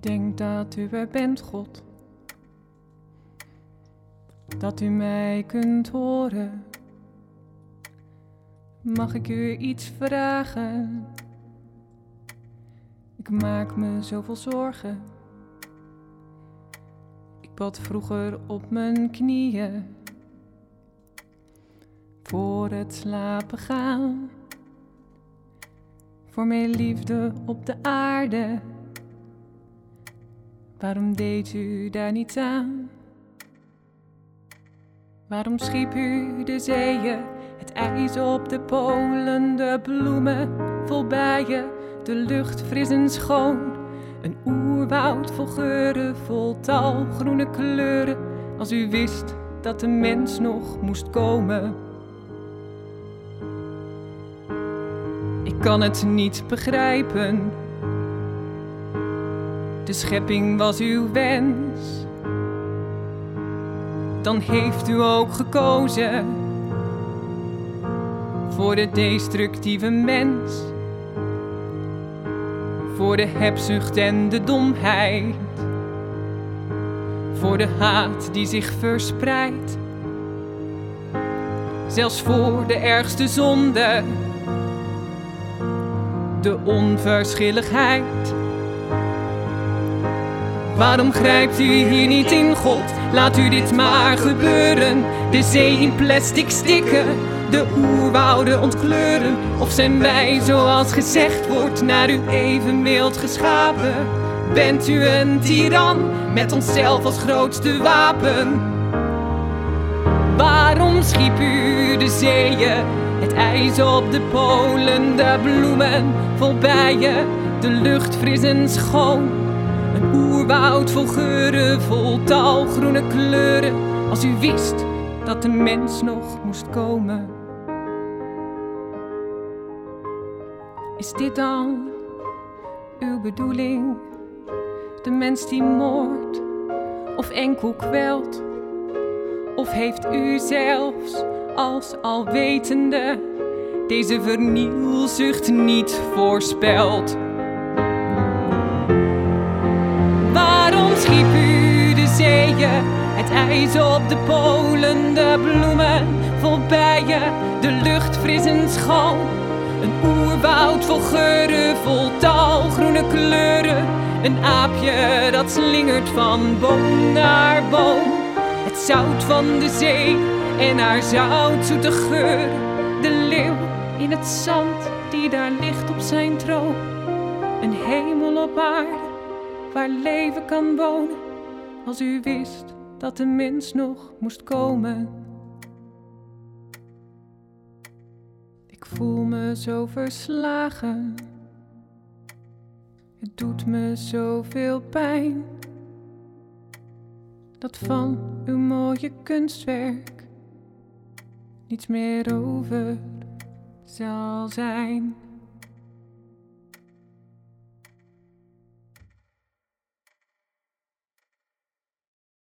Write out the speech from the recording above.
denk dat u er bent, God. Dat u mij kunt horen. Mag ik u iets vragen? Ik maak me zoveel zorgen. Ik bad vroeger op mijn knieën voor het slapen gaan. Voor mijn liefde op de aarde. Waarom deed u daar niet aan? Waarom schiep u de zeeën, het ijs op de polen, de bloemen vol bijen, de lucht fris en schoon? Een oerwoud vol geuren, vol tal groene kleuren, als u wist dat de mens nog moest komen. Ik kan het niet begrijpen. De schepping was uw wens. Dan heeft u ook gekozen voor de destructieve mens. Voor de hebzucht en de domheid. Voor de haat die zich verspreidt. Zelfs voor de ergste zonde. De onverschilligheid. Waarom grijpt u hier niet in, God? Laat u dit maar gebeuren. De zee in plastic stikken, de oerwouden ontkleuren. Of zijn wij, zoals gezegd wordt, naar uw evenbeeld geschapen? Bent u een tiran met onszelf als grootste wapen? Waarom schiep u de zeeën, het ijs op de polen, de bloemen vol de lucht fris en schoon? Een oerwoud vol geuren, vol tal groene kleuren, als u wist dat de mens nog moest komen. Is dit dan uw bedoeling? De mens die moordt of enkel kwelt? Of heeft u zelfs als alwetende deze vernielzucht niet voorspeld? IJs op de polen, de bloemen vol bijen, de lucht fris en schoon? Een oerwoud vol geuren, vol tal groene kleuren. Een aapje dat slingert van boom naar boom. Het zout van de zee en haar zoutzoete geur. De leeuw in het zand die daar ligt op zijn troon. Een hemel op aarde waar leven kan wonen. Als u wist dat de mens nog moest komen. Ik voel me zo verslagen. Het doet me zoveel pijn. Dat van uw mooie kunstwerk niets meer over zal zijn.